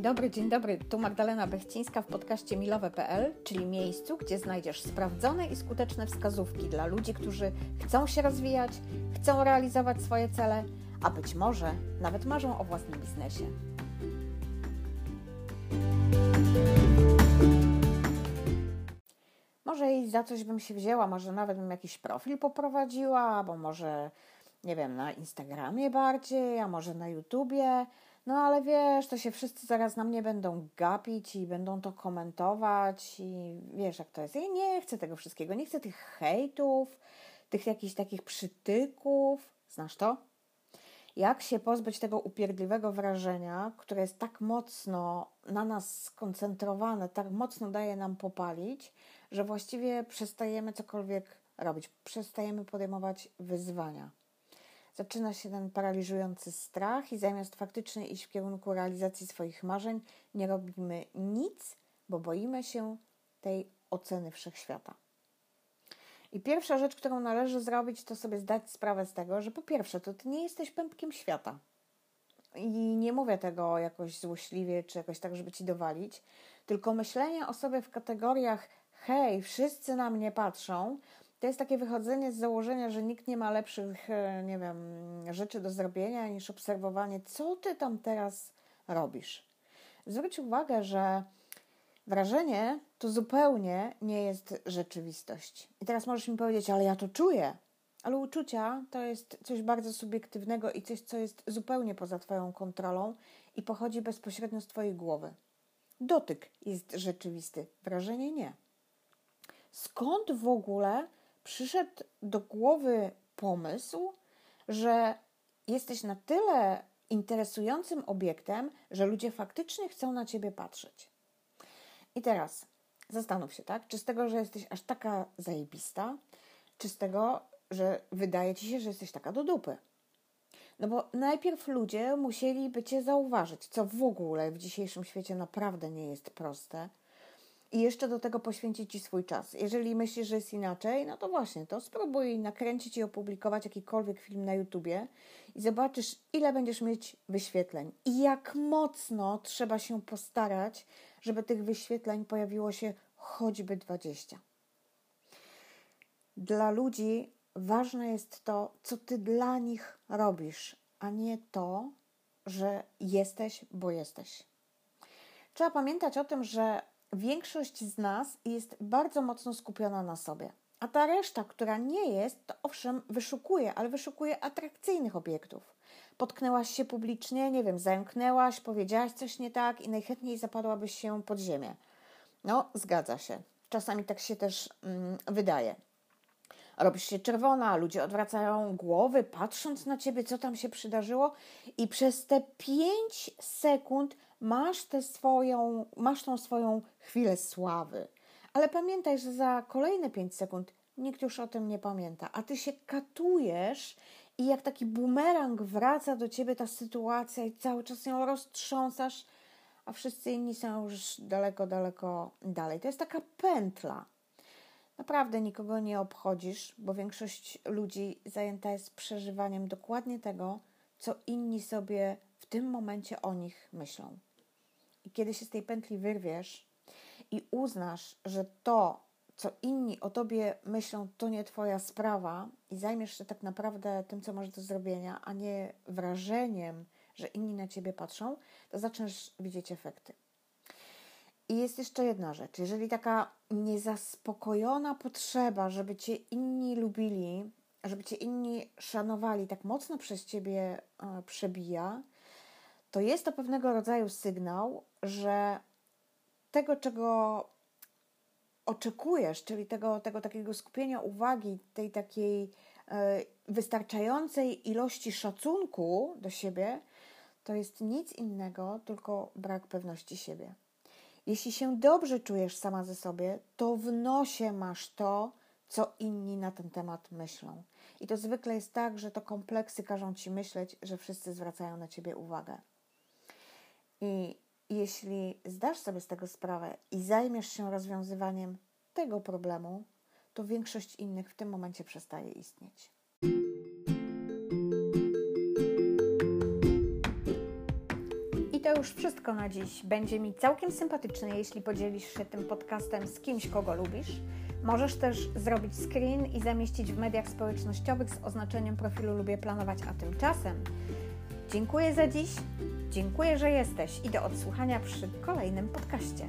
Dzień dobry, dzień dobry. Tu Magdalena Bechcińska w podcaście milowe.pl, czyli miejscu, gdzie znajdziesz sprawdzone i skuteczne wskazówki dla ludzi, którzy chcą się rozwijać, chcą realizować swoje cele, a być może nawet marzą o własnym biznesie. Może i za coś bym się wzięła, może nawet bym jakiś profil poprowadziła, albo może, nie wiem, na Instagramie bardziej, a może na YouTubie no ale wiesz, to się wszyscy zaraz na mnie będą gapić i będą to komentować i wiesz jak to jest. Ja nie chcę tego wszystkiego, nie chcę tych hejtów, tych jakichś takich przytyków. Znasz to? Jak się pozbyć tego upierdliwego wrażenia, które jest tak mocno na nas skoncentrowane, tak mocno daje nam popalić, że właściwie przestajemy cokolwiek robić, przestajemy podejmować wyzwania zaczyna się ten paraliżujący strach i zamiast faktycznie iść w kierunku realizacji swoich marzeń, nie robimy nic, bo boimy się tej oceny wszechświata. I pierwsza rzecz, którą należy zrobić, to sobie zdać sprawę z tego, że po pierwsze, to ty nie jesteś pępkiem świata. I nie mówię tego jakoś złośliwie, czy jakoś tak, żeby ci dowalić, tylko myślenie o sobie w kategoriach hej, wszyscy na mnie patrzą, to jest takie wychodzenie z założenia, że nikt nie ma lepszych, e, nie wiem, rzeczy do zrobienia niż obserwowanie, co ty tam teraz robisz. Zwróć uwagę, że wrażenie to zupełnie nie jest rzeczywistość. I teraz możesz mi powiedzieć, ale ja to czuję. Ale uczucia to jest coś bardzo subiektywnego i coś, co jest zupełnie poza Twoją kontrolą i pochodzi bezpośrednio z Twojej głowy. Dotyk jest rzeczywisty, wrażenie nie. Skąd w ogóle przyszedł do głowy pomysł, że jesteś na tyle interesującym obiektem, że ludzie faktycznie chcą na ciebie patrzeć. I teraz zastanów się, tak? Czy z tego, że jesteś aż taka zajebista, czy z tego, że wydaje ci się, że jesteś taka do dupy? No bo najpierw ludzie musieliby cię zauważyć, co w ogóle w dzisiejszym świecie naprawdę nie jest proste i jeszcze do tego poświęcić Ci swój czas. Jeżeli myślisz, że jest inaczej, no to właśnie, to spróbuj nakręcić i opublikować jakikolwiek film na YouTubie i zobaczysz, ile będziesz mieć wyświetleń i jak mocno trzeba się postarać, żeby tych wyświetleń pojawiło się choćby 20. Dla ludzi ważne jest to, co Ty dla nich robisz, a nie to, że jesteś, bo jesteś. Trzeba pamiętać o tym, że większość z nas jest bardzo mocno skupiona na sobie. A ta reszta, która nie jest, to owszem, wyszukuje, ale wyszukuje atrakcyjnych obiektów. Potknęłaś się publicznie, nie wiem, zająknęłaś, powiedziałaś coś nie tak i najchętniej zapadłabyś się pod ziemię. No, zgadza się. Czasami tak się też mm, wydaje. Robisz się czerwona, ludzie odwracają głowy, patrząc na ciebie, co tam się przydarzyło, i przez te pięć sekund masz, tę swoją, masz tą swoją chwilę sławy. Ale pamiętaj, że za kolejne 5 sekund nikt już o tym nie pamięta, a ty się katujesz i jak taki bumerang wraca do ciebie ta sytuacja i cały czas ją roztrząsasz, a wszyscy inni są już daleko, daleko dalej. To jest taka pętla. Naprawdę nikogo nie obchodzisz, bo większość ludzi zajęta jest przeżywaniem dokładnie tego, co inni sobie w tym momencie o nich myślą. I kiedy się z tej pętli wyrwiesz i uznasz, że to, co inni o tobie myślą, to nie twoja sprawa i zajmiesz się tak naprawdę tym, co masz do zrobienia, a nie wrażeniem, że inni na ciebie patrzą, to zaczniesz widzieć efekty. I jest jeszcze jedna rzecz. Jeżeli taka niezaspokojona potrzeba, żeby cię inni lubili, żeby cię inni szanowali, tak mocno przez ciebie e, przebija, to jest to pewnego rodzaju sygnał, że tego, czego oczekujesz, czyli tego, tego takiego skupienia uwagi, tej takiej e, wystarczającej ilości szacunku do siebie, to jest nic innego, tylko brak pewności siebie. Jeśli się dobrze czujesz sama ze sobie, to w nosie masz to, co inni na ten temat myślą. I to zwykle jest tak, że to kompleksy każą ci myśleć, że wszyscy zwracają na ciebie uwagę. I jeśli zdasz sobie z tego sprawę i zajmiesz się rozwiązywaniem tego problemu, to większość innych w tym momencie przestaje istnieć. Już wszystko na dziś. Będzie mi całkiem sympatyczne, jeśli podzielisz się tym podcastem z kimś, kogo lubisz. Możesz też zrobić screen i zamieścić w mediach społecznościowych z oznaczeniem profilu Lubię Planować, a tymczasem dziękuję za dziś, dziękuję, że jesteś i do odsłuchania przy kolejnym podcaście.